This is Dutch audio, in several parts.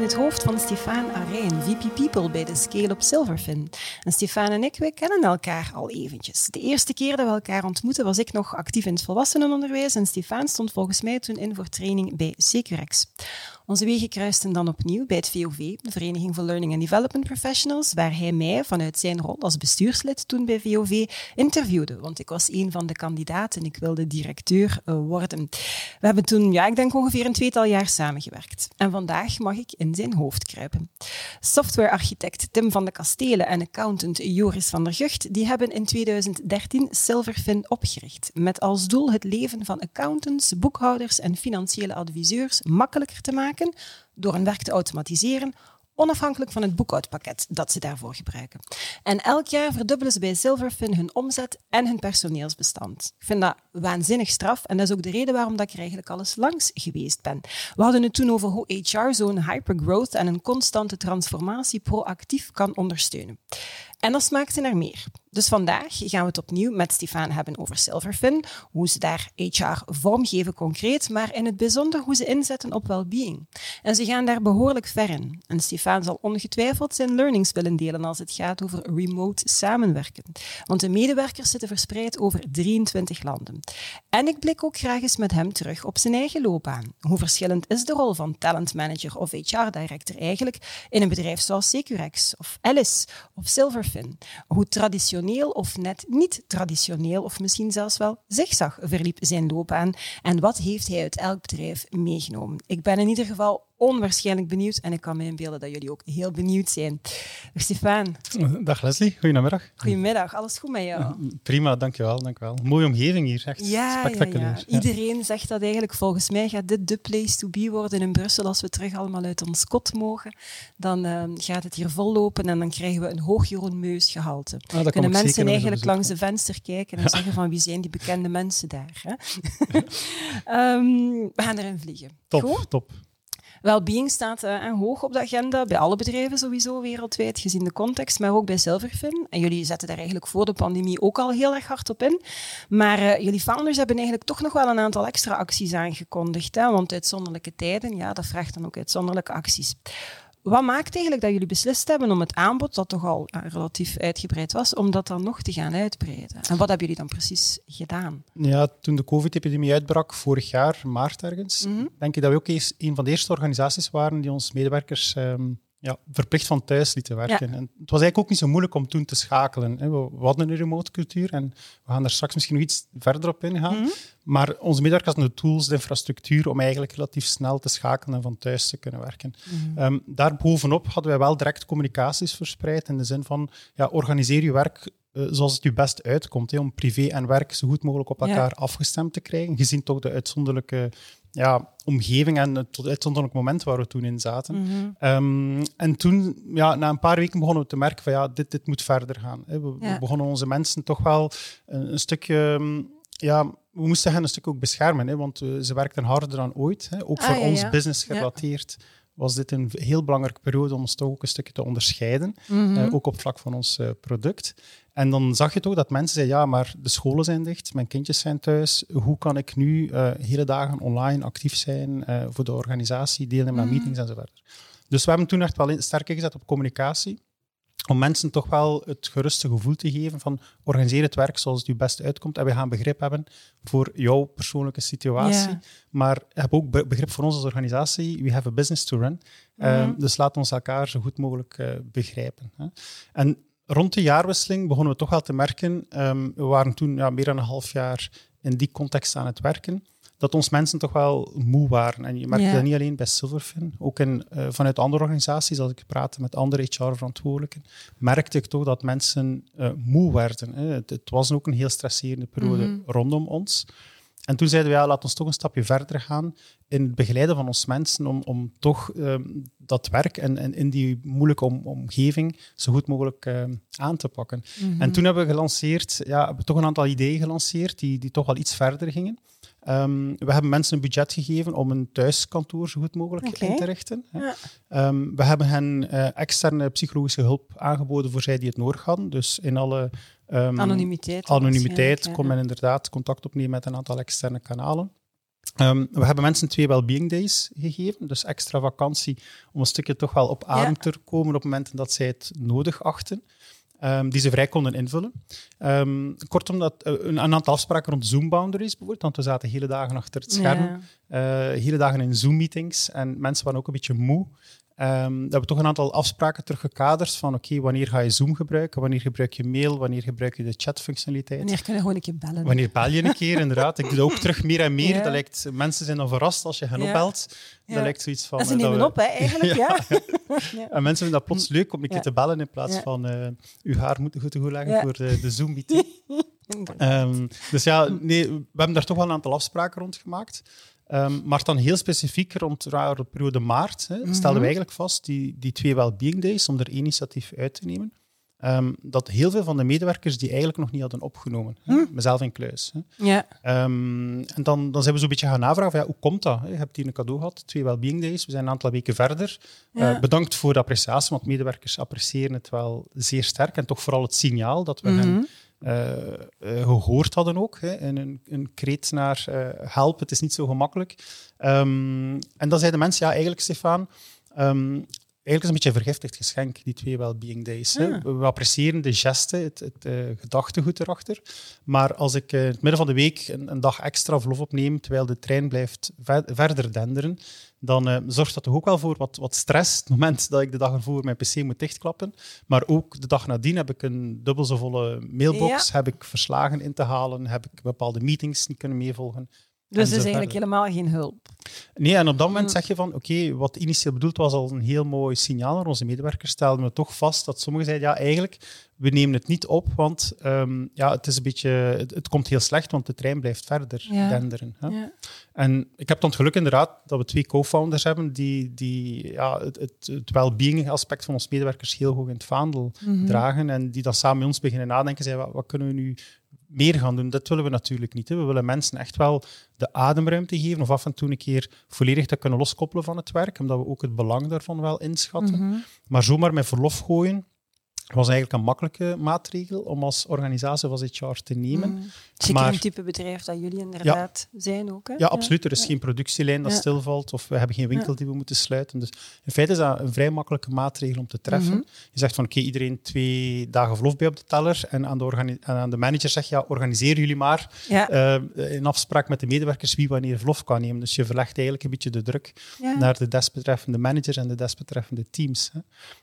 In het hoofd van Stefan Arijn, VP People bij de Scale op Silverfin. En Stefan en ik, kennen elkaar al eventjes. De eerste keer dat we elkaar ontmoetten was ik nog actief in het volwassenenonderwijs en Stefan stond volgens mij toen in voor training bij Securex. Onze wegen kruisten dan opnieuw bij het VOV, de Vereniging voor Learning and Development Professionals, waar hij mij vanuit zijn rol als bestuurslid toen bij VOV interviewde. Want ik was een van de kandidaten, ik wilde directeur eh, worden. We hebben toen, ja, ik denk ongeveer een tweetal jaar samengewerkt. En vandaag mag ik in zijn hoofd kruipen. Softwarearchitect Tim van de Kastelen en accountant Joris van der Gucht, die hebben in 2013 Silverfin opgericht. Met als doel het leven van accountants, boekhouders en financiële adviseurs makkelijker te maken door hun werk te automatiseren, onafhankelijk van het boekhoudpakket dat ze daarvoor gebruiken. En elk jaar verdubbelen ze bij Silverfin hun omzet en hun personeelsbestand. Ik vind dat waanzinnig straf en dat is ook de reden waarom dat ik er eigenlijk alles langs geweest ben. We hadden het toen over hoe HR zo'n hypergrowth en een constante transformatie proactief kan ondersteunen. En dat smaakte naar meer. Dus vandaag gaan we het opnieuw met Stefan hebben over Silverfin, hoe ze daar HR vormgeven concreet, maar in het bijzonder hoe ze inzetten op well-being. En ze gaan daar behoorlijk ver in. En Stefan zal ongetwijfeld zijn learnings willen delen als het gaat over remote samenwerken. Want de medewerkers zitten verspreid over 23 landen. En ik blik ook graag eens met hem terug op zijn eigen loopbaan. Hoe verschillend is de rol van talent manager of HR director eigenlijk in een bedrijf zoals Securex of Alice of Silverfin? Hoe traditioneel of net niet traditioneel, of misschien zelfs wel zigzag verliep zijn loopbaan en wat heeft hij uit elk bedrijf meegenomen. Ik ben in ieder geval onwaarschijnlijk benieuwd en ik kan me inbeelden dat jullie ook heel benieuwd zijn. Dag Stefan. Dag Leslie, goedemiddag. Goedemiddag, alles goed met jou? Prima, dankjewel, dankjewel. Mooie omgeving hier, echt ja, spectaculair. Ja, ja. Iedereen zegt dat eigenlijk, volgens mij gaat dit de place to be worden in Brussel als we terug allemaal uit ons kot mogen. Dan uh, gaat het hier vollopen en dan krijgen we een hoog Jeroen Meus gehalte. Ah, kunnen mensen eigenlijk langs de venster kijken en zeggen van wie zijn die bekende mensen daar. Hè? um, we gaan erin vliegen. Top, top. Wellbeing staat uh, hoog op de agenda bij alle bedrijven sowieso wereldwijd, gezien de context, maar ook bij Silverfin. En jullie zetten daar eigenlijk voor de pandemie ook al heel erg hard op in. Maar uh, jullie founders hebben eigenlijk toch nog wel een aantal extra acties aangekondigd. Hè? Want uitzonderlijke tijden, ja, dat vraagt dan ook uitzonderlijke acties. Wat maakt eigenlijk dat jullie beslist hebben om het aanbod, dat toch al uh, relatief uitgebreid was, om dat dan nog te gaan uitbreiden? En wat hebben jullie dan precies gedaan? Ja, toen de COVID-epidemie uitbrak, vorig jaar, maart ergens, mm -hmm. denk ik dat we ook eens een van de eerste organisaties waren die ons medewerkers um, ja, verplicht van thuis lieten werken. Ja. En het was eigenlijk ook niet zo moeilijk om toen te schakelen. We hadden een remote cultuur en we gaan daar straks misschien nog iets verder op ingaan. Mm -hmm. Maar onze medewerkers hadden de tools, de infrastructuur om eigenlijk relatief snel te schakelen en van thuis te kunnen werken. Mm -hmm. um, daarbovenop hadden wij wel direct communicaties verspreid in de zin van ja, organiseer je werk uh, zoals het je best uitkomt, hè, om privé en werk zo goed mogelijk op elkaar ja. afgestemd te krijgen, gezien toch de uitzonderlijke ja, omgeving en het uitzonderlijk moment waar we toen in zaten. Mm -hmm. um, en toen, ja, na een paar weken begonnen we te merken van ja, dit, dit moet verder gaan. Hè. We, ja. we, begonnen onze mensen toch wel een, een stukje... Ja, we moesten hen een stuk ook beschermen, hè, want uh, ze werkten harder dan ooit. Hè. Ook voor ah, ja, ons business gerelateerd was dit een heel belangrijke periode om ons toch ook een stukje te onderscheiden. Mm -hmm. uh, ook op het vlak van ons uh, product. En dan zag je toch dat mensen zeiden, ja, maar de scholen zijn dicht, mijn kindjes zijn thuis. Hoe kan ik nu uh, hele dagen online actief zijn voor de organisatie, deelnemen aan mm -hmm. meetings enzovoort. Dus we hebben toen echt wel sterk ingezet op communicatie om mensen toch wel het geruste gevoel te geven van organiseer het werk zoals het je best uitkomt en we gaan begrip hebben voor jouw persoonlijke situatie. Maar heb ook begrip voor ons als organisatie. We have a business to run. Mm -hmm. dus laat ons elkaar zo goed mogelijk uh, begrijpen. Hè. En rond de jaarwisseling begonnen we toch wel te merken, um, we waren toen ja, meer dan een half jaar in die context aan het werken, dat ons mensen toch wel moe waren. En je merkte ja. dat niet alleen bij Silverfin, ook in, uh, vanuit andere organisaties, als ik praatte met andere HR-verantwoordelijken, merkte ik toch dat mensen uh, moe werden. Hè. Het, het, was ook een heel stresserende periode mm -hmm. rondom ons. En toen zeiden we, ja, laat ons toch een stapje verder gaan in het begeleiden van ons mensen om, om toch ehm, dat werk en, en in die moeilijke omgeving zo goed mogelijk ehm, aan te pakken. Mhm. En toen hebben we gelanceerd, ja, hebben we toch een aantal ideeën gelanceerd die, die toch wel iets verder gingen. Ehm, we hebben mensen een budget gegeven om een thuiskantoor zo goed mogelijk in te richten. Ja. Ehm, we hebben hen eh, externe psychologische hulp aangeboden voor zij die het nodig hadden. Dus in alle ehm, Anonimiteit. anonimiteit kon men inderdaad contact opnemen met een aantal externe kanalen. We hebben mensen twee well-being days gegeven, dus extra vakantie om een stukje toch wel op adem te komen op momenten dat zij het nodig achten. Ehm, die ze vrij konden invullen. Ehm, kortom, dat, eh, een, een aantal afspraken rond Zoom-boundaries bijvoorbeeld, want we zaten hele dagen achter het scherm, Ja. eh, hele dagen in Zoom-meetings en mensen waren ook een beetje moe. Ehm, we hebben toch een aantal afspraken teruggekaderd van oké, wanneer ga je Zoom gebruiken, wanneer gebruik je mail, wanneer gebruik je de chatfunctionaliteit. Wanneer kunnen we gewoon een keer bellen? Wanneer bel je een keer, inderdaad. Ik doe dat ook terug meer en meer. Ja. Dat lijkt, mensen zijn dan verrast als je hen Ja. opbelt. Ja. Dat lijkt zoiets van... Dat ze eh, nemen we- op, hè, eigenlijk. Ja. En mensen vinden dat plots leuk om een keer te bellen in plaats van eh uw haar moeten goed te goed leggen voor de, de Zoom-meeting. Ehm, dus ja, nee, we hebben daar toch wel een aantal afspraken rond gemaakt. Ehm, maar dan heel specifiek rond de periode maart hè, Mhm. stelden we eigenlijk vast, die, die twee well-being days, om er één initiatief uit te nemen, ehm, dat heel veel van de medewerkers die eigenlijk nog niet hadden opgenomen, hè, Mhm. mezelf in kluis. Hè. ja. Ehm, en dan, dan zijn we zo'n beetje gaan navragen, van, ja, hoe komt dat? hè? Je hebt hier een cadeau gehad, twee well-being days, we zijn een aantal weken verder. Eh, bedankt voor de appreciatie, want medewerkers appreciëren het wel zeer sterk. En toch vooral het signaal dat we hen Mhm. Gehoord hadden ook. Hè, en een, een kreet naar eh, help, het is niet zo gemakkelijk. Ehm, en dan zeiden mensen, ja, eigenlijk Stefan, ehm, eigenlijk is een beetje een vergiftigd geschenk, die twee well-being days. Hè. Ah. We, appreciëren de gesten, het, het eh, gedachtegoed erachter. Maar als ik eh, in het midden van de week een, een dag extra verlof opneem, terwijl de trein blijft ve- verder denderen, dan eh, zorgt dat toch ook wel voor wat, wat stress. Het moment dat ik de dag ervoor mijn pc moet dichtklappen. Maar ook de dag nadien heb ik een dubbel zo volle mailbox, heb ik verslagen in te halen, heb ik bepaalde meetings niet kunnen meevolgen. Dus het is eigenlijk helemaal geen hulp. Nee, en op dat moment Mm. zeg je van, oké, wat initieel bedoeld was al een heel mooi signaal naar onze medewerkers, stelden we toch vast dat sommigen zeiden, ja, eigenlijk, we nemen het niet op, want ehm, ja, het is een beetje, het, het komt heel slecht, want de trein blijft verder Ja. denderen. Hè. Ja. En ik heb dan het geluk inderdaad dat we twee co-founders hebben die, die ja, het, het, het well-being aspect van onze medewerkers heel hoog in het vaandel Mhm. dragen en die dan samen met ons beginnen nadenken, zeggen, wat, wat kunnen we nu meer gaan doen? Dat willen we natuurlijk niet. Hè. We willen mensen echt wel de ademruimte geven of af en toe een keer volledig te kunnen loskoppelen van het werk, omdat we ook het belang daarvan wel inschatten. Mhm. Maar zomaar met verlof gooien was eigenlijk een makkelijke maatregel om als organisatie of als HR te nemen. Mhm. Zeker Maar- een type bedrijf dat jullie inderdaad zijn ook. Hè? Ja, absoluut. Er is geen productielijn dat Ja. stilvalt of we hebben geen winkel die we moeten sluiten. Dus in feite is dat een vrij makkelijke maatregel om te treffen. Mhm. Je zegt van oké, iedereen twee dagen verlof bij op de teller en aan de, en aan de manager zeg je ja, organiseer jullie maar eh, in afspraak met de medewerkers wie wanneer verlof kan nemen. Dus je verlegt eigenlijk een beetje de druk naar de desbetreffende managers en de desbetreffende teams. Hè.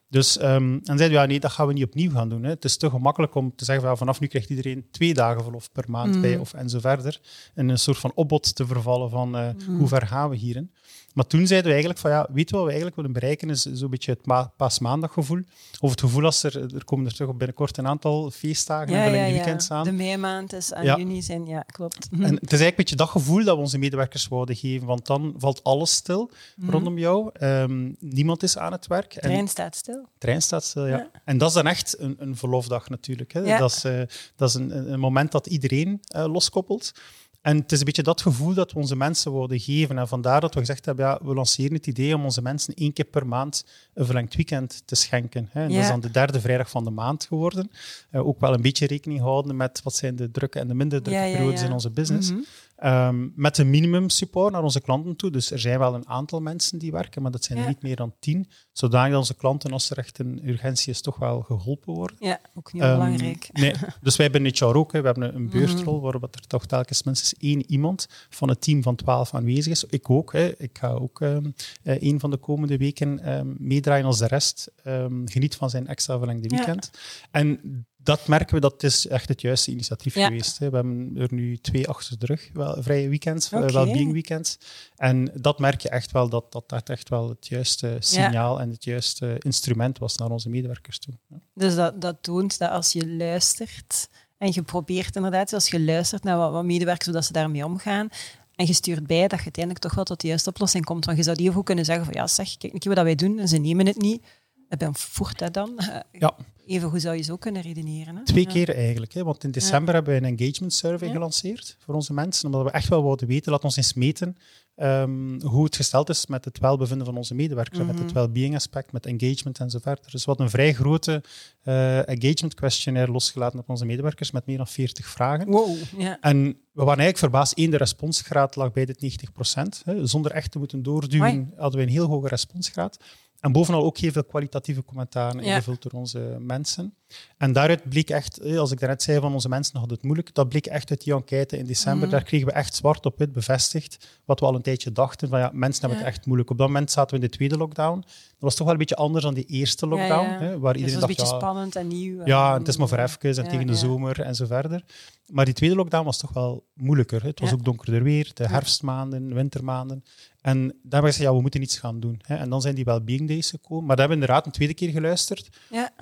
Dus um, en zeiden we, ja, nee, dat gaan we niet opnieuw gaan doen. Hè. Het is te gemakkelijk om te zeggen, van, vanaf nu krijgt iedereen twee dagen verlof per maand Mhm. bij, of en zo verder. En een soort van opbod te vervallen van eh, hoe ver gaan we hierin. Maar toen zeiden we eigenlijk van, ja, weet je wat we eigenlijk willen bereiken, is zo'n beetje het ma paasmaandaggevoel. Of het gevoel als er, er komen er toch op binnenkort een aantal feestdagen en ja, ja, verlengde ja. aan. De meimaand is aan Ja. juni zijn, ja, klopt. En het is eigenlijk een beetje dat gevoel dat we onze medewerkers wouden geven, want dan valt alles stil Mhm. rondom jou. Ehm, niemand is aan het werk. De En trein staat stil. de trein staat stil, ja. Ja. En dat is dan echt een, een verlofdag natuurlijk. Hè. Ja. Dat is, eh, dat is een, een moment dat iedereen eh, loskoppelt. En het is een beetje dat gevoel dat we onze mensen wilden geven. En vandaar dat we gezegd hebben, ja, we lanceren het idee om onze mensen één keer per maand een verlengd weekend te schenken. Hè. En Dat is dan de derde vrijdag van de maand geworden. Eh, ook wel een beetje rekening houden met wat zijn de drukke en de minder drukke Ja, periodes in onze business. Mhm. Ehm, met een minimum support naar onze klanten toe. Dus er zijn wel een aantal mensen die werken, maar dat zijn er Ja. niet meer dan tien. Zodanig onze klanten, als er echt een urgentie is, toch wel geholpen worden. Ja, ook heel Ehm, belangrijk. Nee. Dus wij hebben HR ook, hè, we hebben een, Mhm. beurtrol waarop er toch telkens minstens één iemand van het team van twaalf aanwezig is. Ik ook. Hè. Ik ga ook ehm eh, een van de komende weken ehm, meedraaien als de rest. ehm, geniet van zijn extra verlengde Ja. weekend. En dat merken we, dat is echt het juiste initiatief Ja. geweest. Hè. We hebben er nu twee achter de rug, wel, vrije weekends, Oké. okay. well-being weekends. En dat merk je echt wel, dat dat, dat echt wel het juiste signaal en het juiste instrument was naar onze medewerkers toe. Ja. Dus dat, dat toont dat als je luistert En je probeert inderdaad, als je luistert naar wat, wat medewerkers, hoe dat ze daarmee omgaan, en je stuurt bij dat je uiteindelijk toch wel tot de juiste oplossing komt. Want je zou die ook kunnen zeggen van, ja zeg, kijk wat wij doen, en ze nemen het niet. En ben voert dat dan? Ja. Even hoe zou je zo kunnen redeneren? Hè? Twee keer eigenlijk. Hè? Want in december hebben we een engagement survey gelanceerd voor onze mensen. Omdat we echt wel wilden weten, laat ons eens meten um, hoe het gesteld is met het welbevinden van onze medewerkers. Met het mhm. well-being aspect, met engagement en zo verder. Dus we hadden een vrij grote uh, engagement questionnaire losgelaten op onze medewerkers met meer dan 40 vragen. Wow. En we waren eigenlijk verbaasd. Eén, de responsgraad lag bij dit 90 procent. Zonder echt te moeten doorduwen hadden we een heel hoge responsgraad. En bovenal ook heel veel kwalitatieve commentaren ingevuld door onze mensen. En daaruit bleek echt, eh, als ik daarnet zei van onze mensen hadden het moeilijk, dat bleek echt uit die enquête in december. Mhm. Daar kregen we echt zwart op wit bevestigd wat we al een tijdje dachten. Van ja, mensen hebben het echt moeilijk. Op dat moment zaten we in de tweede lockdown. Dat was toch wel een beetje anders dan die eerste lockdown. Hè, waar iedereen het was een beetje spannend en nieuw. Ja, het is maar voor even en tegen de zomer en zo verder. Maar die tweede lockdown was toch wel moeilijker. Hè. Het was ook donkerder weer, de herfstmaanden, wintermaanden. En daar hebben we gezegd, ja, we moeten iets gaan doen. Hè. En dan zijn die well-being days gekomen. Maar daar hebben we inderdaad een tweede keer geluisterd.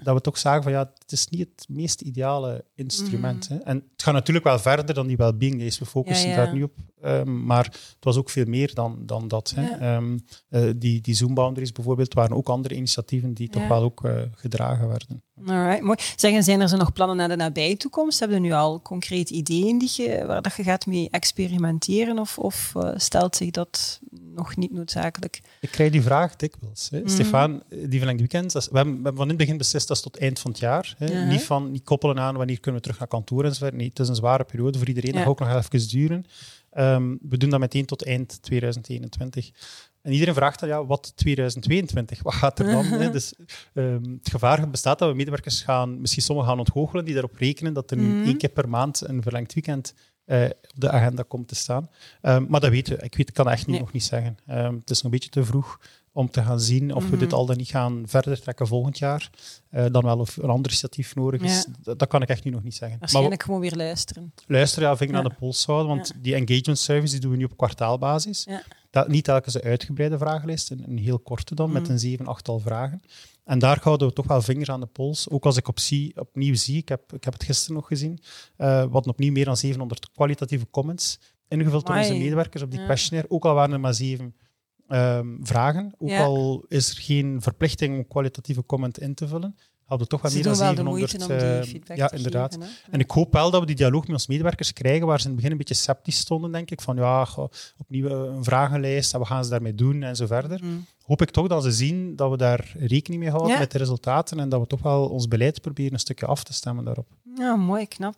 Dat we toch zagen van, ja, het is niet het meest ideale instrument. Mm. Hè. En het gaat natuurlijk wel verder dan die well-being days. We focussen daar nu op. Um, maar het was ook veel meer dan, dan dat. Hè. Um, uh, die, die Zoom Boundaries bijvoorbeeld waren ook andere initiatieven die toch wel ook uh, gedragen werden. Alright, mooi. Zeggen, zijn er zo nog plannen naar de nabije toekomst? Hebben we nu al concrete ideeën die je, waar dat je gaat mee experimenteren? Of, of uh, stelt zich dat nog niet noodzakelijk? Ik krijg die vraag dikwijls. Hè. Mm. Stefan, die verlengde weekend, we hebben, we hebben van in het begin beslist dat is tot eind van het jaar. Hè. Niet, van, niet koppelen aan wanneer kunnen we terug naar kantoor enzovoort. Nee, het is een zware periode voor iedereen. Dat gaat ook nog even duren. Um, we doen dat meteen tot eind 2021. En iedereen vraagt dan, ja, wat 2022? Wat gaat er dan? hè? Dus um, het gevaar bestaat dat we medewerkers gaan, misschien sommigen gaan ontgoochelen, die daarop rekenen dat er mm één keer per maand een verlengd weekend op de agenda komt te staan. Um, maar dat weten we. Ik weet, kan echt niet, nog niet zeggen. Um, het is nog een beetje te vroeg om te gaan zien of we dit mhm. al dan niet gaan verder trekken volgend jaar. Uh, dan wel of een ander initiatief nodig is. Dat, kan ik echt nu nog niet zeggen. Waarschijnlijk maar, gewoon weer luisteren. Luisteren, ja, vinger aan de pols houden. Want die engagement service die doen we nu op kwartaalbasis. Dat, niet telkens een uitgebreide vragenlijst, een, een heel korte dan, met mhm. een zeven, achttal vragen. En daar houden we toch wel vingers aan de pols. Ook als ik op zie, opnieuw zie, ik heb, ik heb het gisteren nog gezien, uh, wat opnieuw meer dan 700 kwalitatieve comments ingevuld door onze medewerkers op die questionnaire. Ook al waren er maar zeven um, vragen. Ook al is er geen verplichting om kwalitatieve comment in te vullen, hadden we toch wel meer dan 700. Uh, ja, inderdaad. En ik hoop wel dat we die dialoog met onze medewerkers krijgen, waar ze in het begin een beetje sceptisch stonden, denk ik. Van ja, opnieuw een vragenlijst en wat gaan ze daarmee doen en zo verder. Mm. Hoop ik toch dat ze zien dat we daar rekening mee houden met de resultaten en dat we toch wel ons beleid proberen een stukje af te stemmen daarop. Ja, mooi, knap.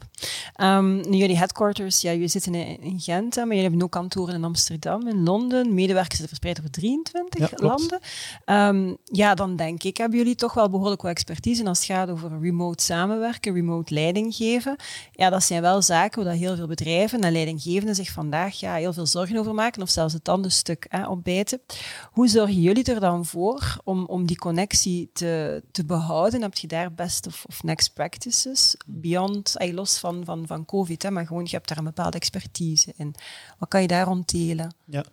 Um, jullie headquarters, ja, jullie zitten in, Gent, maar jullie hebben ook kantoren in Amsterdam, in Londen. Medewerkers zitten verspreid over 23 landen. Um, ja, dan denk ik, hebben jullie toch wel behoorlijk wat expertise als het gaat over remote samenwerken, remote leiding geven. Ja, dat zijn wel zaken waar heel veel bedrijven en leidinggevenden zich vandaag ja, heel veel zorgen over maken, of zelfs het tandenstuk hè, opbijten. Hoe zorgen jullie er dan voor om, om die connectie te, te behouden? Heb je daar best of, of next practices? beyond, los van, van, van COVID, hè, maar gewoon je hebt daar een bepaalde expertise in. Wat kan je daar delen? Ja,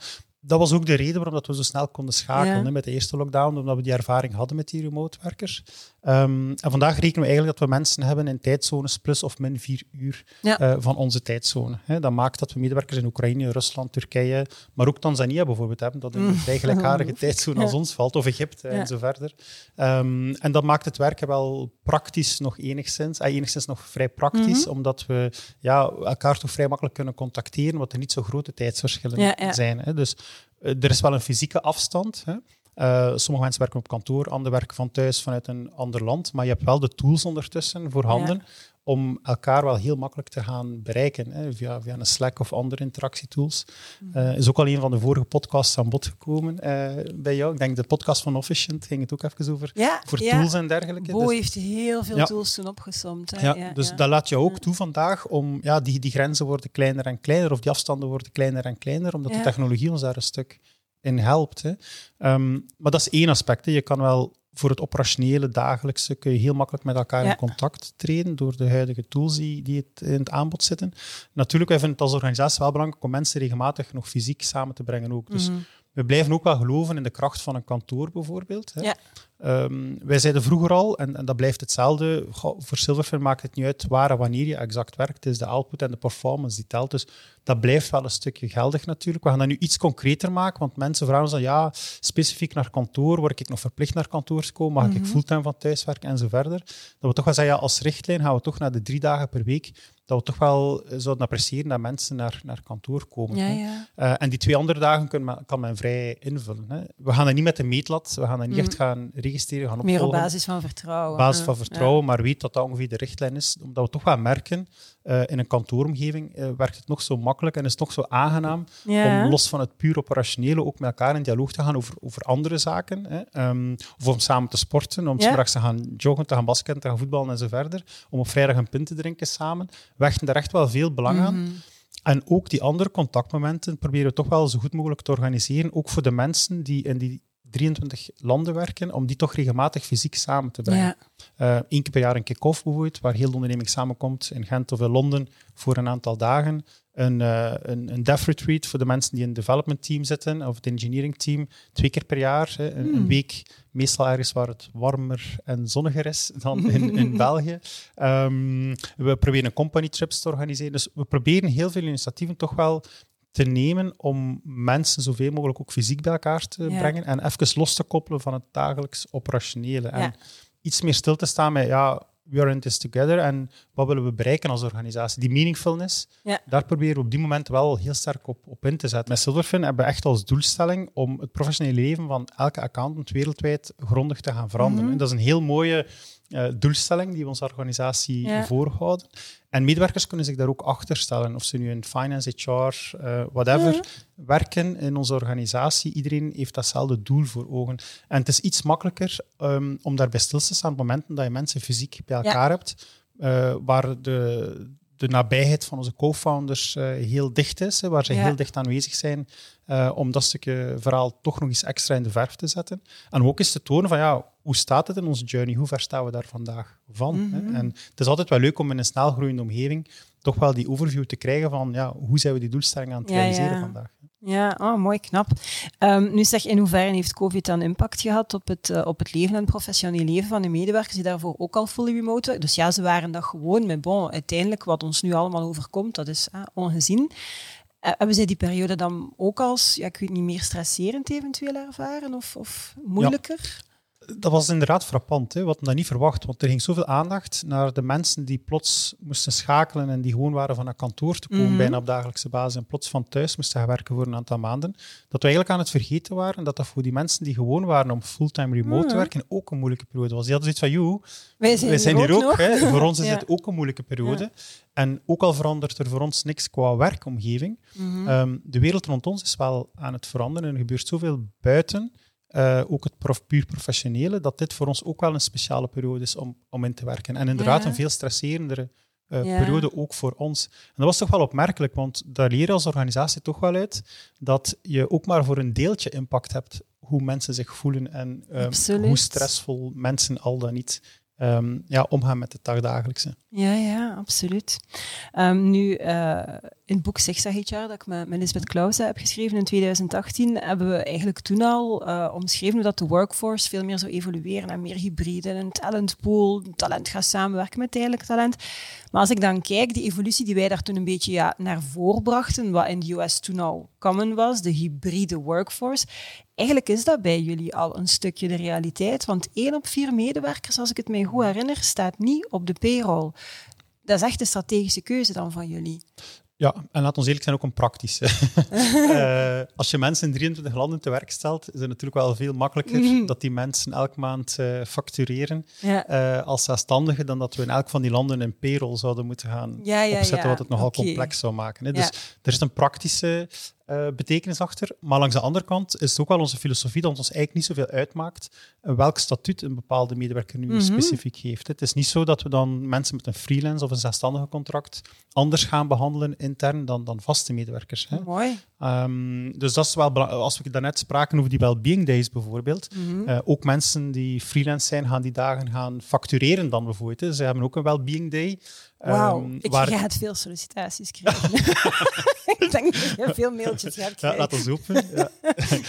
dat was ook de reden waarom we zo snel konden schakelen met de eerste lockdown, omdat we die ervaring hadden met die remote werkers. Ehm, en vandaag rekenen we eigenlijk dat we mensen hebben in tijdzones plus of min vier uur eh, van onze tijdzone. dat maakt dat we medewerkers in Oekraïne, Rusland, Turkije, maar ook Tanzania bijvoorbeeld hebben, dat in een mm. vrij gelijkaardige tijdzone als ons valt, of Egypte en zo verder. Ehm, en dat maakt het werken wel praktisch nog enigszins, uh, enigszins nog vrij praktisch, mhm. omdat we ja, elkaar toch vrij makkelijk kunnen contacteren, wat er niet zo grote tijdsverschillen zijn. Hè. Dus eh, er is wel een fysieke afstand. Hè. Uh, sommige mensen werken op kantoor, anderen werken van thuis vanuit een ander land. Maar je hebt wel de tools ondertussen voorhanden om elkaar wel heel makkelijk te gaan bereiken hè, via, via een Slack of andere interactietools. Uh, is ook al een van de vorige podcasts aan bod gekomen uh, bij jou. Ik denk de podcast van Officient ging het ook even over ja, voor tools en dergelijke. Bo dus, heeft heel veel tools toen opgesomd. Hè? Ja, dus dat laat je ook toe vandaag om ja, die, die grenzen worden kleiner en kleiner of die afstanden worden kleiner en kleiner, omdat de technologie ons daar een stuk in helpt. Hè. Um, maar dat is één aspect. Hè. Je kan wel voor het operationele dagelijkse kun je heel makkelijk met elkaar in contact treden door de huidige tools die, die het in het aanbod zitten. Natuurlijk, wij vinden het als organisatie wel belangrijk om mensen regelmatig nog fysiek samen te brengen ook. Dus mhm. we blijven ook wel geloven in de kracht van een kantoor bijvoorbeeld. Hè. Ja. Ehm, wij zeiden vroeger al, en, en dat blijft hetzelfde, voor Silverfin maakt het niet uit waar en wanneer je exact werkt. Het is de output en de performance die telt. Dus dat blijft wel een stukje geldig natuurlijk. We gaan dat nu iets concreter maken, want mensen vragen ons dan, ja, specifiek naar kantoor, word ik nog verplicht naar kantoor te komen? Mag ik mhm. fulltime van thuis werken en zo verder? Dat we toch wel zeggen, ja, als richtlijn gaan we toch naar de drie dagen per week dat we toch wel zouden appreciëren dat mensen naar, naar kantoor komen. Ja, ja. Uh, en die twee andere dagen kan men, kan men vrij invullen. Hè. We gaan dat niet met de meetlat, we gaan dat niet echt mhm. gaan registreren, gaan Meer op basis van vertrouwen. basis van vertrouwen, maar weet dat dat ongeveer de richtlijn is. Omdat we toch wel merken, uh, in een kantooromgeving uh, werkt het nog zo makkelijk en is het nog zo aangenaam om los van het puur operationele ook met elkaar in dialoog te gaan over, over andere zaken. Hè. Um, of om samen te sporten, om ja. straks te gaan joggen, te gaan basketten, te gaan voetballen en zo verder. Om op vrijdag een pint te drinken samen. We hechten daar echt wel veel belang aan. Mhm. En ook die andere contactmomenten proberen we toch wel zo goed mogelijk te organiseren, ook voor de mensen die in die 23 landen werken, om die toch regelmatig fysiek samen te brengen. Ja. Eén eh, keer per jaar een kick-off bijvoorbeeld, waar heel de onderneming samenkomt in Gent of in Londen voor een aantal dagen een, uh, een, een dev retreat voor de mensen die in het development team zitten of het engineering team. Twee keer per jaar. Hè, een, hmm. week, meestal ergens waar het warmer en zonniger is dan in, in België. Um, we proberen company trips te organiseren. Dus we proberen heel veel initiatieven toch wel te nemen om mensen zoveel mogelijk ook fysiek bij elkaar te brengen en even los te koppelen van het dagelijks operationele. En iets meer stil te staan met, ja, we are in this together en wat willen we bereiken als organisatie? Die meaningfulness, ja. daar proberen we op die moment wel heel sterk op, op in te zetten. Met Silverfin hebben we echt als doelstelling om het professionele leven van elke accountant wereldwijd grondig te gaan veranderen. Mm Dat is een heel mooie uh, doelstelling die we onze organisatie ja. voorhouden. En medewerkers kunnen zich daar ook achter stellen. Of ze nu in finance, HR, uh, eh, whatever, werken in onze organisatie. Iedereen heeft datzelfde doel voor ogen. En het is iets makkelijker um, om daarbij stil te staan op momenten dat je mensen fysiek bij elkaar hebt. Uh, waar de, de nabijheid van onze co-founders uh, heel dicht is, hè, waar ze heel dicht aanwezig zijn, uh, om dat stukje verhaal toch nog eens extra in de verf te zetten. En ook eens te tonen van, ja, hoe staat het in onze journey? Hoe ver staan we daar vandaag van? hè? Mhm. En het is altijd wel leuk om in een snel groeiende omgeving toch wel die overview te krijgen van, ja, hoe zijn we die doelstelling aan het realiseren vandaag? Ja, oh, mooi, knap. Um, nu zeg, in hoeverre heeft COVID dan impact gehad op het, uh, op het leven en het professionele leven van de medewerkers die daarvoor ook al fully remote werken? Dus ja, ze waren dat gewoon, met bon, uiteindelijk wat ons nu allemaal overkomt, dat is uh, ongezien. Uh, hebben zij die periode dan ook als, ja, ik weet niet, meer stresserend eventueel ervaren of, of moeilijker? Dat was inderdaad frappant. Hè. We hadden dat niet verwacht, want er ging zoveel aandacht naar de mensen die plots moesten schakelen en die gewoon waren van naar kantoor te komen, mhm. bijna op dagelijkse basis, en plots van thuis moesten gaan werken voor een aantal maanden. Dat we eigenlijk aan het vergeten waren dat dat voor die mensen die gewoon waren om fulltime remote te mhm. werken ook een moeilijke periode was. Die hadden zoiets van, joh, wij zijn, wij zijn hier ook. Hè. Voor ons is het ook een moeilijke periode. En ook al verandert er voor ons niks qua werkomgeving, mm de wereld rond ons is wel aan het veranderen en er gebeurt zoveel buiten uh, ook het prof, puur professionele, dat dit voor ons ook wel een speciale periode is om, om in te werken. En inderdaad een veel stresserendere uh, periode ook voor ons. En dat was toch wel opmerkelijk, want daar leer je als organisatie toch wel uit dat je ook maar voor een deeltje impact hebt hoe mensen zich voelen en um, hoe stressvol mensen al dan niet um, ja, omgaan met het dagdagelijkse. Ja, ja, absoluut. Um, nu, uh, in het boek Sexa HR, dat ik met, met Lisbeth Clausen heb geschreven in 2018, hebben we eigenlijk toen al uh, omschreven dat de workforce veel meer zou evolueren en meer hybride, een talentpool, talent gaat samenwerken met tijdelijk talent. Maar als ik dan kijk, die evolutie die wij daar toen een beetje ja, naar voren brachten, wat in de US toen al common was, de hybride workforce, eigenlijk is dat bij jullie al een stukje de realiteit. Want één op vier medewerkers, als ik het mij goed herinner, staat niet op de payroll. Dat is echt een strategische keuze dan van jullie. Ja, en laat ons eerlijk zijn, ook een praktische. uh, als je mensen in 23 landen te werk stelt, is het natuurlijk wel veel makkelijker mhm. dat die mensen elke maand uh, factureren uh, als zelfstandigen dan dat we in elk van die landen een payroll zouden moeten gaan ja, opzetten, wat het nogal complex zou maken. Hè. Dus er is een praktische uh, betekenis achter. Maar langs de andere kant is het ook wel onze filosofie dat ons eigenlijk niet zoveel uitmaakt welk statuut een bepaalde medewerker nu mhm. specifiek heeft. Het is niet zo dat we dan mensen met een freelance of een zelfstandige contract anders gaan behandelen intern dan, dan vaste medewerkers. Hè. Mooi. Um, dus dat is wel Als we daarnet spraken over die well-being days bijvoorbeeld, mm ook mensen die freelance zijn, gaan die dagen gaan factureren dan bijvoorbeeld. Hè. Ze hebben ook een well-being day. Wauw, Ehm, ik waar- ga het veel sollicitaties krijgen. ik denk dat je veel mailtjes gaat Ja, krijgen. laat ons hopen. Ja.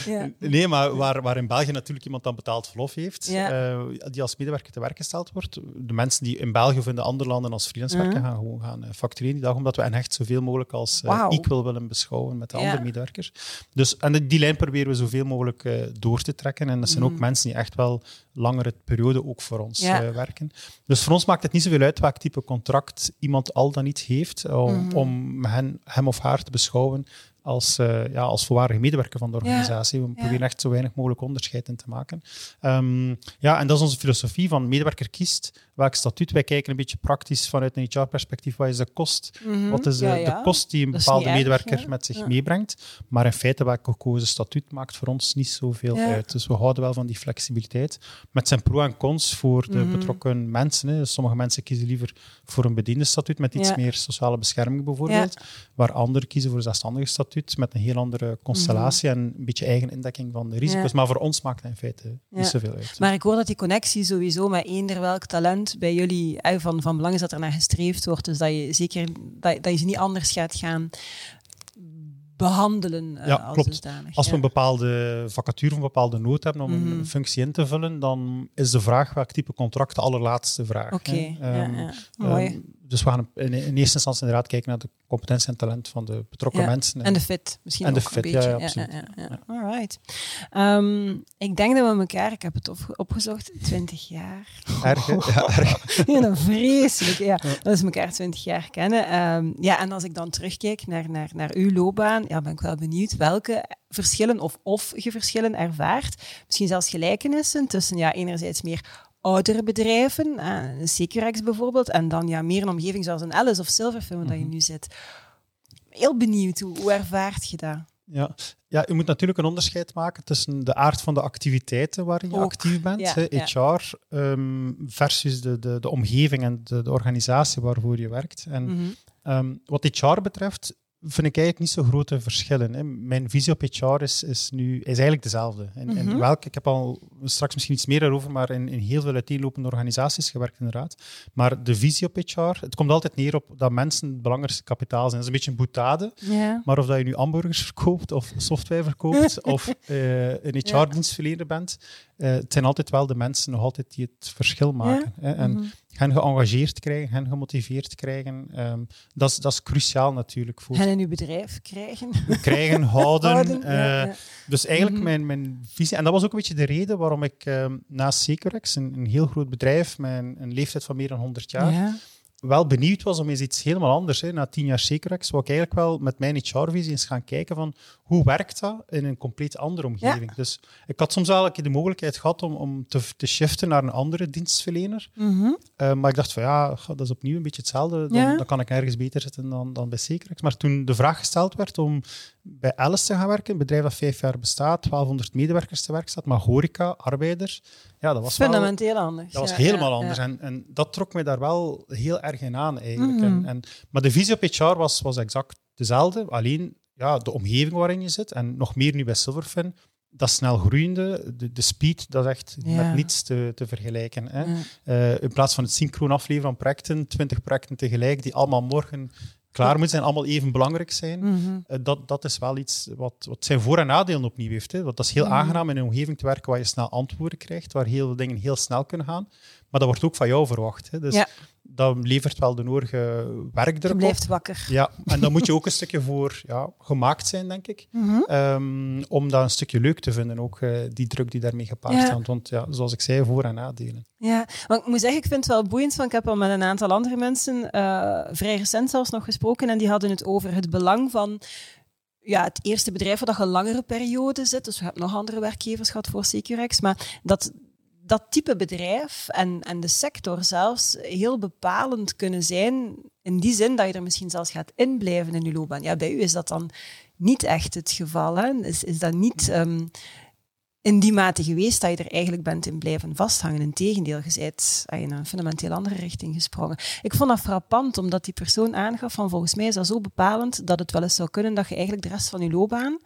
Ja. Nee, maar waar, waar in België natuurlijk iemand dan betaald verlof heeft, Ja. eh, die als medewerker te werk gesteld wordt. De mensen die in België of in de andere landen als freelance werken, Mhm. gaan gewoon gaan eh, factureren die dag, omdat we hen echt zoveel mogelijk als eh, equal willen beschouwen met de andere medewerkers. Dus, en die- lijn proberen we zoveel mogelijk door te trekken. En dat zijn ook Mhm. mensen die echt wel langere periode ook voor ons Ja. eh, werken. Dus voor ons maakt het niet zoveel uit welk type contract iemand al dan niet heeft, om, Mhm. om hen, hem of haar te beschouwen als, eh, ja, als volwaardige medewerker van de organisatie. We proberen echt zo weinig mogelijk onderscheid in te maken. Ehm, ja, en dat is onze filosofie van medewerker kiest welk statuut. Wij kijken een beetje praktisch vanuit een HR-perspectief. Wat is de kost? Mhm. Wat is de, Ja, de ja. kost die een bepaalde erg, medewerker met zich meebrengt? Maar in feite, welk gekozen statuut maakt voor ons niet zoveel uit. Dus we houden wel van die flexibiliteit. Met zijn pro en cons voor de Mhm. betrokken mensen. Hè. Sommige mensen kiezen liever voor een bediende statuut met iets meer sociale bescherming bijvoorbeeld. Waar anderen kiezen voor een zelfstandig statuut met een heel andere constellatie en een beetje eigen indekking van de risico's. Mhm. Ja. Maar voor ons maakt het in feite Ja. niet zoveel uit. Maar ik hoor dat die connectie sowieso met eender welk talent bij jullie eh, van, van belang is dat er naar gestreefd wordt. Dus dat je zeker dat, dat je ze niet anders gaat gaan behandelen eh, Ja, als klopt. dusdanig. Als we een bepaalde vacature of een bepaalde nood hebben om Mhm. een functie in te vullen, dan is de vraag welk type contract de allerlaatste vraag. Oké, ja, Ehm, ja. mooi. ehm, dus we gaan in, in eerste instantie inderdaad kijken naar de competentie en talent van de betrokken Ja, mensen. en de fit misschien en de ook fit, een ja, beetje. ja, absoluut. ja, ja. Alright. Ehm, ik denk dat we elkaar, ik heb het op, opgezocht, 20 jaar. Erg, ja, erg. Ja, een vreselijk. Ja, dat is elkaar 20 jaar kennen. Ehm, ja, en als ik dan terugkijk naar, naar, naar uw loopbaan, ja, ben ik wel benieuwd welke verschillen of of je verschillen ervaart. Misschien zelfs gelijkenissen tussen ja, enerzijds meer oudere bedrijven, eh, een Securex bijvoorbeeld, en dan ja, meer een omgeving zoals een Alice of Silverfin, waar Mhm. je nu zit. Heel benieuwd, hoe, hoe ervaart je dat? Ja. ja, je moet natuurlijk een onderscheid maken tussen de aard van de activiteiten waarin je Ook, actief bent, ja. HR, ehm, versus de, de, de omgeving en de, de organisatie waarvoor je werkt. En Mhm. Ehm, wat HR betreft vind ik eigenlijk niet zo grote verschillen. Hè. Mijn visie op HR is, is nu is eigenlijk dezelfde. In Mhm. welk, ik heb al straks misschien iets meer daarover, maar in, in heel veel uiteenlopende organisaties gewerkt inderdaad. Maar de visie op HR, het komt altijd neer op dat mensen het belangrijkste kapitaal zijn. Dat is een beetje een boetade. Maar of dat je nu hamburgers verkoopt of software verkoopt of eh, een. HR-dienstverlener bent, eh, het zijn altijd wel de mensen nog altijd die het verschil maken. Hè. En Mhm. hen geëngageerd krijgen, hen gemotiveerd krijgen, ehm, dat, is, dat is cruciaal natuurlijk voor En in uw bedrijf krijgen. krijgen, houden. Houden, eh, ja, ja. Dus eigenlijk Mhm. mijn, mijn visie, en dat was ook een beetje de reden waarom ik ehm, naast Securex, een, een heel groot bedrijf met een, leeftijd van meer dan 100 jaar, Ja. Wel benieuwd was om eens iets helemaal anders. Hè. Na tien jaar Securex wou ik eigenlijk wel met mijn HR-visie eens gaan kijken van hoe werkt dat in een compleet andere omgeving. Dus ik had soms wel een keer de mogelijkheid gehad om, om te, te shiften naar een andere dienstverlener. Mhm. Uh, maar ik dacht van ja, dat is opnieuw een beetje hetzelfde. Dan, Ja. dan kan ik ergens beter zitten dan, dan bij Securex. Maar toen de vraag gesteld werd om bij Alice te gaan werken, een bedrijf dat vijf jaar bestaat, 1200 medewerkers te werk staat, maar horeca, arbeiders, ja, dat was wel... Fundamenteel anders. Dat was ja, helemaal ja, anders. En, en dat trok me daar wel heel erg in aan, eigenlijk. Mhm. En, en, maar de visie op HR was, was exact dezelfde. Alleen ja, de omgeving waarin je zit, en nog meer nu bij Silverfin, dat snel groeiende, de, de speed, dat is echt Ja. met niets te, te vergelijken. Hè. Ja. Eh, in plaats van het synchroon afleveren van projecten, 20 projecten tegelijk, die allemaal morgen klaar moeten zijn, allemaal even belangrijk zijn. Mhm. Eh, dat, dat is wel iets wat, wat zijn voor- en nadelen opnieuw heeft. Hè. Want dat is heel Mhm. aangenaam in een omgeving te werken waar je snel antwoorden krijgt, waar heel veel dingen heel snel kunnen gaan. Maar dat wordt ook van jou verwacht. Hè. Dus Ja. Dat levert wel de nodige werkdruk Je op. blijft wakker. Ja, en daar moet je ook een stukje voor ja, gemaakt zijn, denk ik. Mhm. Ehm, om dat een stukje leuk te vinden, ook eh, die druk die daarmee gepaard Ja. gaat. Want ja, zoals ik zei, voor- en nadelen. Ja, maar ik moet zeggen, ik vind het wel boeiend, want ik heb al met een aantal andere mensen eh, vrij recent zelfs nog gesproken en die hadden het over het belang van ja, het eerste bedrijf waar dat je een langere periode zit. Dus we hebben nog andere werkgevers gehad voor Securex, maar dat dat type bedrijf en, en de sector zelfs heel bepalend kunnen zijn in die zin dat je er misschien zelfs gaat inblijven in je loopbaan. Ja, bij u is dat dan niet echt het geval. Is, is dat niet ehm, in die mate geweest dat je er eigenlijk bent in blijven vasthangen. Integendeel, je bent ah, in een fundamenteel andere richting gesprongen. Ik vond dat frappant, omdat die persoon aangaf van volgens mij is dat zo bepalend dat het wel eens zou kunnen dat je eigenlijk de rest van je loopbaan,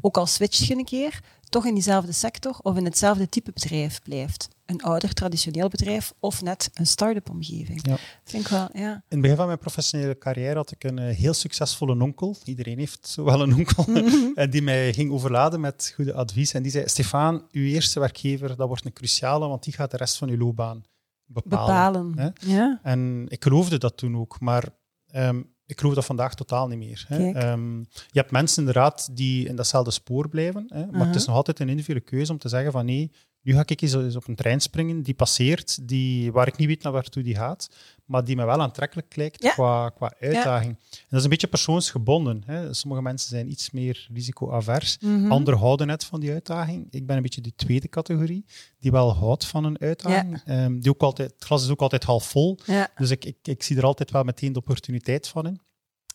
ook al switch je een keer, toch in diezelfde sector of in hetzelfde type bedrijf blijft. een ouder, traditioneel bedrijf of net een start-up omgeving. Ja. Vind ik wel, ja. In het begin van mijn professionele carrière had ik een eh, heel succesvolle onkel. Iedereen heeft wel een onkel. en die mij ging overladen met goede advies. En die zei, Stefan, uw eerste werkgever, dat wordt een cruciale, want die gaat de rest van uw loopbaan bepalen. bepalen. Ja. En ik geloofde dat toen ook. Maar um, ik geloof dat vandaag totaal niet meer. Hè. Um, je hebt mensen inderdaad die in datzelfde spoor blijven, hè, maar het is nog altijd een individuele keuze om te zeggen van nee, nu ga ik eens op een trein springen die passeert, die, waar ik niet weet naar waartoe die gaat, maar die me wel aantrekkelijk lijkt qua, qua uitdaging. En dat is een beetje persoonsgebonden. Hè. Sommige mensen zijn iets meer risicoavers, mm anderen houden net van die uitdaging. Ik ben een beetje die tweede categorie, die wel houdt van een uitdaging. Um, die ook altijd, het glas is ook altijd half vol, dus ik, ik, ik zie er altijd wel meteen de opportuniteit van in.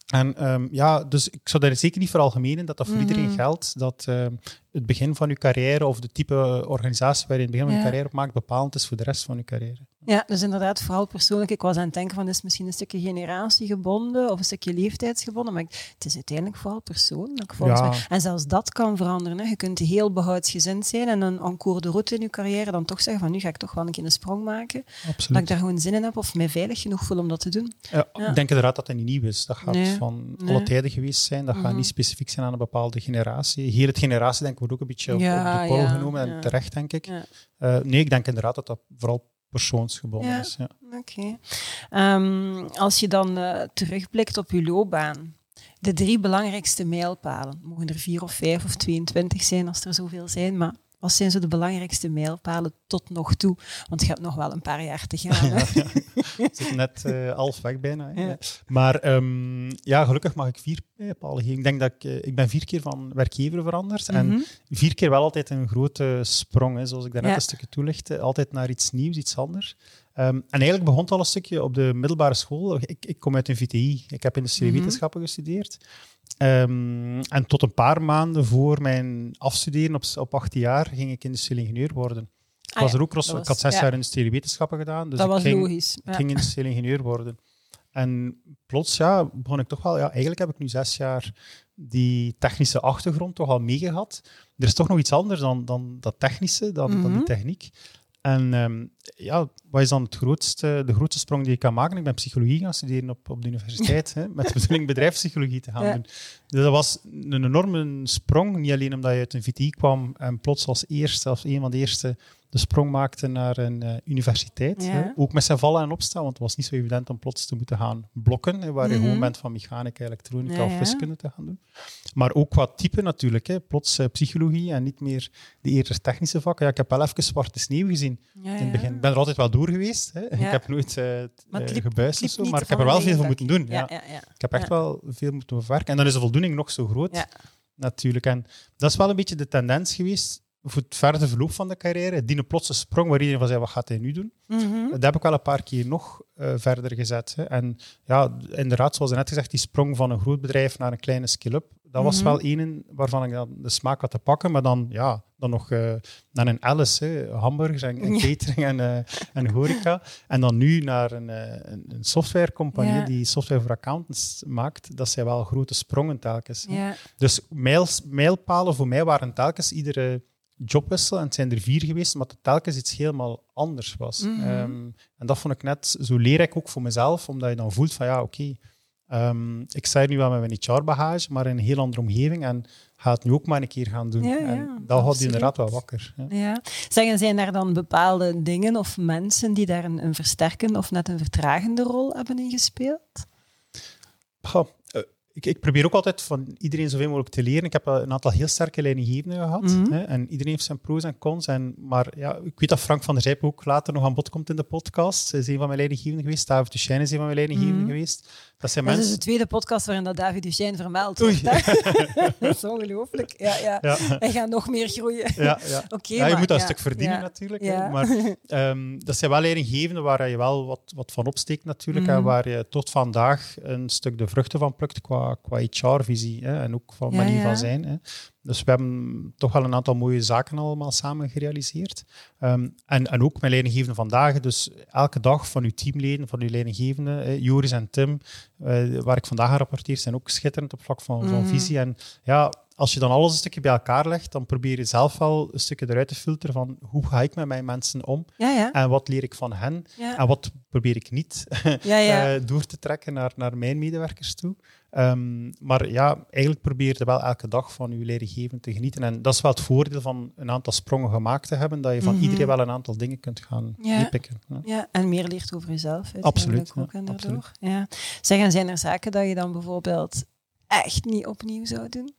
En um, ja, dus ik zou daar zeker niet veralgemenen dat dat voor iedereen mhm. geldt. Dat uh, het begin van je carrière of de type organisatie waar je het begin van je carrière op maakt bepalend is voor de rest van je carrière. Ja, dus inderdaad, vooral persoonlijk. Ik was aan het denken van, is het misschien een stukje generatiegebonden of een stukje leeftijdsgebonden, maar het is uiteindelijk vooral persoonlijk volgens mij. En zelfs dat kan veranderen. Hè. Je kunt heel behoudsgezind zijn en een encore de route in je carrière dan toch zeggen van, nu ga ik toch wel een keer een sprong maken. Absoluut. Dat ik daar gewoon zin in heb of mij veilig genoeg voel om dat te doen. Ja, Ik denk inderdaad dat dat niet nieuw is. Dat gaat van alle tijden geweest zijn. Dat gaat mhm. niet specifiek zijn aan een bepaalde generatie. Hier het generatie denk ik wordt ook een beetje op, de korrel genomen en terecht, denk ik. Uh, nee, ik denk inderdaad dat dat vooral persoonsgebonden is. Ja. Oké. Ehm, als je dan uh, terugblikt op je loopbaan, de drie belangrijkste mijlpalen, mogen er vier of vijf of 22 zijn als er zoveel zijn, maar wat zijn zo de belangrijkste mijlpalen tot nog toe? Want je hebt nog wel een paar jaar te gaan. Hè? ja, zit net uh, half weg bijna. Ja. Maar um, ja, gelukkig mag ik vier mijlpalen geven. Ik denk dat ik, uh, ik ben vier keer van werkgever veranderd. En mhm. vier keer wel altijd een grote sprong, hè, zoals ik daarnet ja. een stukje toelichtte. Altijd naar iets nieuws, iets anders. Um, en eigenlijk begon het al een stukje op de middelbare school. Ik, ik kom uit een VTI. Ik heb industriële mm wetenschappen gestudeerd. Um, en tot een paar maanden voor mijn afstuderen op, op 18 jaar ging ik industrieel ingenieur worden. Ik, ah was er ook was, ik had zes ja. jaar industriële wetenschappen gedaan. Dus dat ik was ging, logisch. Ik ging industrieel ingenieur worden. En plots ja, begon ik toch wel... Ja, eigenlijk heb ik nu zes jaar die technische achtergrond toch al meegehad. Er is toch nog iets anders dan, dan dat technische, dan, dan die mhm. techniek. En um, ja, wat is dan het grootste, de grootste sprong die je kan maken? Ik ben psychologie gaan studeren op, op de universiteit, hè, met de bedoeling bedrijfspsychologie te gaan doen. Dus dat was een enorme sprong, niet alleen omdat je uit een VTI kwam en plots als eerste, als een van de eerste de sprong maakte naar een uh, universiteit. Hè. Ook met zijn vallen en opstaan, want het was niet zo evident om plots te moeten gaan blokken, hè, waar je gewoon mhm. bent van mechanica, elektronica of wiskunde te gaan doen. Maar ook qua type natuurlijk. Hè. Plots uh, psychologie en niet meer de eerder technische vakken. Ja, ik heb wel even zwarte sneeuw gezien in het begin. Ik ben er altijd wel door geweest. Hè. Ik heb nooit uh, gebuist of zo, maar ik heb er wel veel voor moeten doen. Ja. Ik heb echt wel veel moeten verwerken. En dan is de voldoening nog zo groot. Natuurlijk. En dat is wel een beetje de tendens geweest voor het verder verloop van de carrière, die een plotse sprong waar iedereen van zei, wat gaat hij nu doen? Mm Dat heb ik wel een paar keer nog uh, verder gezet. Hè. En ja, inderdaad, zoals net gezegd, die sprong van een groot bedrijf naar een kleine skill-up, dat was mhm. wel een waarvan ik dan de smaak had te pakken, maar dan, ja, dan nog uh, naar een Alice, hè, hamburgers en, en catering en, uh, en horeca. En dan nu naar een, een, een softwarecompagnie die software voor accountants maakt. Dat zijn wel grote sprongen telkens. Ja. Dus mijls, mijlpalen voor mij waren telkens iedere jobwissel. En het zijn er vier geweest, maar het telkens iets helemaal anders was. Mhm. Ehm, en dat vond ik net, zo leer ik ook voor mezelf, omdat je dan voelt van ja, oké, ehm, ik hier nu wel met mijn HR-bagage, maar in een heel andere omgeving en ga het nu ook maar een keer gaan doen. Ja, en dat houdt je inderdaad wel wakker. Ja. ja. Zeggen, zijn er dan bepaalde dingen of mensen die daar een, een versterkende of net een vertragende rol hebben ingespeeld? Goh, ik, ik, probeer ook altijd van iedereen zoveel mogelijk te leren. Ik heb een aantal heel sterke leidinggevenden gehad. Mhm. hè, en iedereen heeft zijn pro's en cons. En, maar ja, ik weet dat Frank van der Zijp ook later nog aan bod komt in de podcast. Hij is een van mijn leidinggevenden geweest. David Duchesne is een van mijn leidinggevenden mm geweest. Dat, zijn mensen... is de tweede podcast waarin dat David Duchesne vermeld wordt. dat is ongelooflijk. Ja, ja. ja. Hij gaat nog meer groeien. Ja, ja. ja je moet dat een stuk verdienen natuurlijk. Maar um, dat zijn wel leidinggevenden waar je wel wat, wat van opsteekt natuurlijk. En mhm. waar je tot vandaag een stuk de vruchten van plukt qua, qua HR-visie en ook van manier van zijn. Hè. Dus we hebben toch wel een aantal mooie zaken allemaal samen gerealiseerd. Um, en, en ook mijn leidinggevende vandaag. Dus elke dag van uw teamleden, van uw leidinggevende, Joris en Tim, uh, waar ik vandaag aan rapporteer, zijn ook schitterend op vlak van, van mhm. visie. En ja, als je dan alles een stukje bij elkaar legt, dan probeer je zelf wel een stukje eruit te filteren van hoe ga ik met mijn mensen om Ja, ja. en wat leer ik van hen Ja. en wat probeer ik niet eh, door te trekken naar, naar mijn medewerkers toe. Ehm, maar ja, eigenlijk probeer je wel elke dag van je leergeven te genieten. En dat is wel het voordeel van een aantal sprongen gemaakt te hebben, dat je van Mhm. iedereen wel een aantal dingen kunt gaan Ja. Ja. Ja, en meer leert over jezelf. Absoluut, ja, Ook, en daardoor. Ja. Zeg, en zijn er zaken dat je dan bijvoorbeeld echt niet opnieuw zou doen?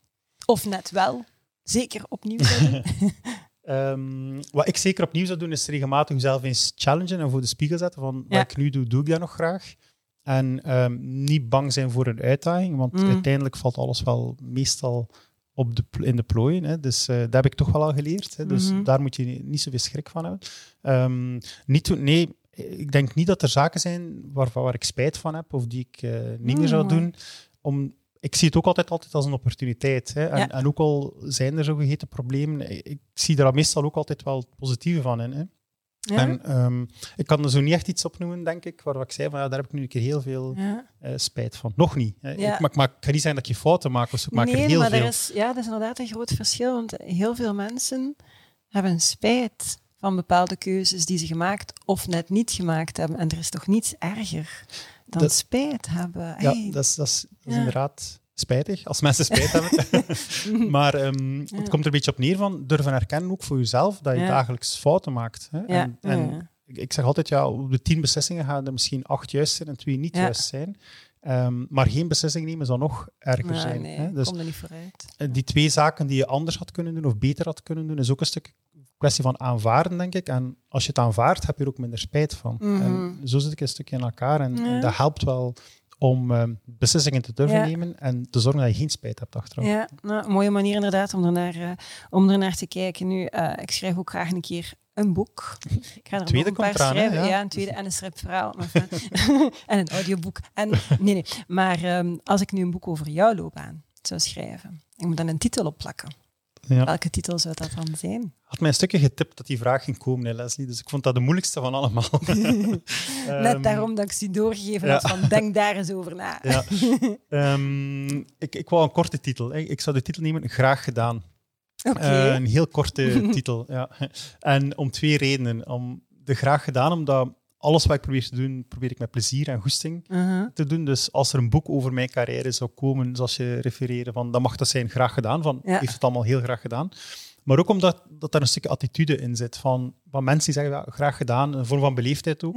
Of net wel? Zeker opnieuw zou doen? Ehm, wat ik zeker opnieuw zou doen, is regelmatig jezelf eens challengen en voor de spiegel zetten van Ja. wat ik nu doe, doe ik dat nog graag. En ehm, niet bang zijn voor een uitdaging, want Mm. uiteindelijk valt alles wel meestal op de, in de plooien. Hè. Dus eh, dat heb ik toch wel al geleerd. Hè. Dus Mhm. daar moet je niet, niet zoveel schrik van hebben. Ehm, niet nee, ik denk niet dat er zaken zijn waar, waar ik spijt van heb of die ik eh, niet meer zou Mm. doen. Om, ik zie het ook altijd, altijd als een opportuniteit. Hè. En, Ja. en ook al zijn er zogeheten problemen, ik, ik zie er meestal ook altijd wel het positieve van in. Hè. Ja? En ehm, ik kan er zo niet echt iets opnoemen, denk ik, waar ik zei van ja, daar heb ik nu een keer heel veel ja. eh, spijt van. Nog niet. Hè. Ja. Ik, maar, maar ik kan niet zeggen dat je fouten maakt, zo. ik maak er nee, heel maar veel. Er is, ja, dat is inderdaad een groot verschil. Want heel veel mensen hebben spijt van bepaalde keuzes die ze gemaakt of net niet gemaakt hebben. En er is toch niets erger dan Dat- spijt hebben. Ja, dat is, dat is, dat is inderdaad spijtig, als mensen spijt hebben. maar ehm, Ja. het komt er een beetje op neer van durven erkennen ook voor jezelf dat je Ja. dagelijks fouten maakt. Hè. Ja, En, en ik, zeg altijd, ja, op de tien beslissingen gaan er misschien acht juist zijn en twee niet juist zijn. Ehm, maar geen beslissing nemen zal nog erger Ja, zijn. nee, Hè. Dus kom er niet vooruit. eh, die twee zaken die je anders had kunnen doen of beter had kunnen doen, is ook een stuk kwestie van aanvaarden, denk ik. En als je het aanvaardt, heb je er ook minder spijt van. Mhm. En zo zit ik een stukje in elkaar. En, dat helpt wel om ehm, beslissingen te durven Ja. nemen en te zorgen dat je geen spijt hebt achteraf. Ja, nou, een mooie manier inderdaad om ernaar, eh om ernaar te kijken. Nu, eh, ik schrijf ook graag een keer een boek. Ik ga er Tweede nog een paar schrijven. Ja. Ja. een tweede en een stripverhaal. en een audioboek. En, nee, nee. Maar ehm, als ik nu een boek over jouw loopbaan zou schrijven, ik moet dan een titel opplakken. Ja. Welke titel zou dat dan zijn? had mij een stukje getipt dat die vraag ging komen, hè, Leslie. Dus ik vond dat de moeilijkste van allemaal. Net Ehm, daarom dat ik ze doorgegeven ja. had van denk daar eens over na. Ja. Ehm, ik, ik wou een korte titel. hè. Ik zou de titel nemen Graag gedaan. Oké. Eh, een heel korte titel. Ja. En om twee redenen. Om de graag gedaan, omdat alles wat ik probeer te doen, probeer ik met plezier en goesting Uh-huh. te doen. Dus als er een boek over mijn carrière zou komen, zoals je refereerde, van, dan mag dat zijn graag gedaan. Van, Ja. Heeft het allemaal heel graag gedaan. Maar ook omdat dat er een stukje attitude in zit. Van, van mensen die zeggen, ja, graag gedaan, een vorm van beleefdheid ook.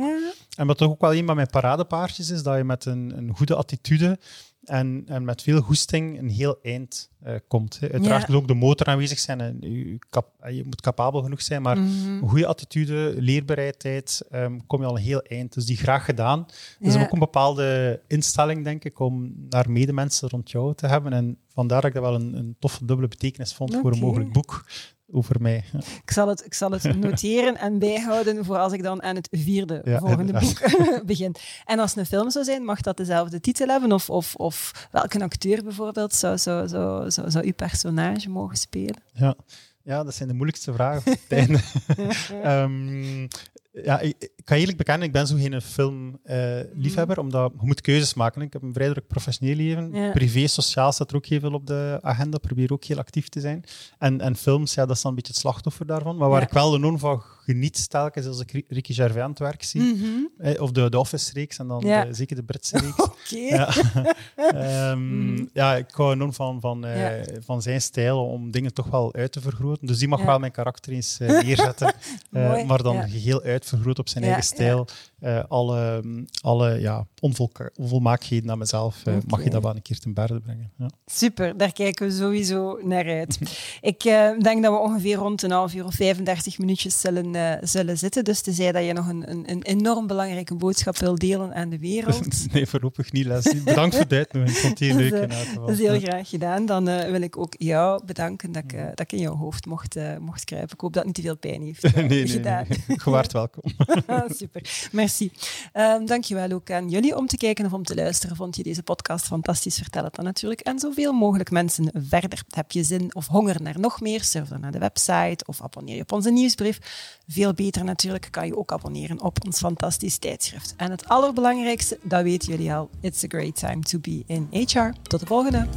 En wat toch ook wel een van mijn paradepaardjes is, dat je met een, een goede attitude en, en met veel goesting een heel eind eh, komt. Hè. Uiteraard Ja. moet ook de motor aanwezig zijn en je, kap- en je moet capabel genoeg zijn, maar Mhm. een goede attitude, leerbereidheid, ehm, kom je al een heel eind. Dus die graag gedaan. Dus Ja. ook een bepaalde instelling, denk ik, om naar medemensen rond jou te hebben. En vandaar dat ik dat wel een, een toffe dubbele betekenis vond voor een mogelijk boek over mij. Ja. Ik zal, het, ik zal het noteren en bijhouden voor als ik dan aan het vierde Ja, volgende inderdaad. boek begin. En als het een film zou zijn, mag dat dezelfde titel hebben? Of, of, of welke acteur bijvoorbeeld zou, zou, zou, zou, zou uw personage mogen spelen? Ja. ja, dat zijn de moeilijkste vragen voor het einde. Ehm, ja, ik, ik kan eerlijk bekennen, ik ben zo geen filmliefhebber, omdat je moet keuzes maken. Ik heb een vrij druk professioneel leven. Ja. Privé, sociaal staat er ook heel veel op de agenda. Probeer ook heel actief te zijn. En, en films, ja, dat is dan een beetje het slachtoffer daarvan. Maar waar Ja. ik wel enorm van geniet, telkens als ik Ri- Ricky Gervais aan het werk zie, Mhm. eh, of de, de Office-reeks, en dan Ja. de- zeker de Britse reeks. Oké. Ja. Ehm, Mhm. ja, ik hou enorm van, van, eh, van zijn stijl om dingen toch wel uit te vergroten. Dus die mag wel mijn karakter eens eh, neerzetten, eh, maar dan ja. Uitvergroot op zijn eigen stijl. Eh, alle alle ja, onvolmaaktheden aan mezelf eh, mag je dat wel een keer ten berde brengen. Ja. Super, daar kijken we sowieso naar uit. Ik eh, denk dat we ongeveer rond een half uur of 35 minuutjes zullen, zullen zitten. Dus tenzij dat je nog een, een, een enorm belangrijke boodschap wil delen aan de wereld. nee, voorlopig niet, Leslie. Bedankt voor de uitnodiging. Ik vond het heel leuk. Dat is heel graag gedaan. Dan wil ik ook jou bedanken dat ik, dat ik in jouw hoofd mocht, mocht kruipen. Ik hoop dat het niet te veel pijn heeft nee, nee, gedaan. nee. Welkom. Super, merci. Ehm dankjewel ook aan jullie om te kijken of om te luisteren. Vond je deze podcast fantastisch? Vertel het dan natuurlijk. En zoveel mogelijk mensen verder. Heb je zin of honger naar nog meer? Surf dan naar de website of abonneer je op onze nieuwsbrief. Veel beter natuurlijk kan je ook abonneren op ons fantastisch tijdschrift. En het allerbelangrijkste, dat weten jullie al. It's a great time to be in HR. Tot de volgende.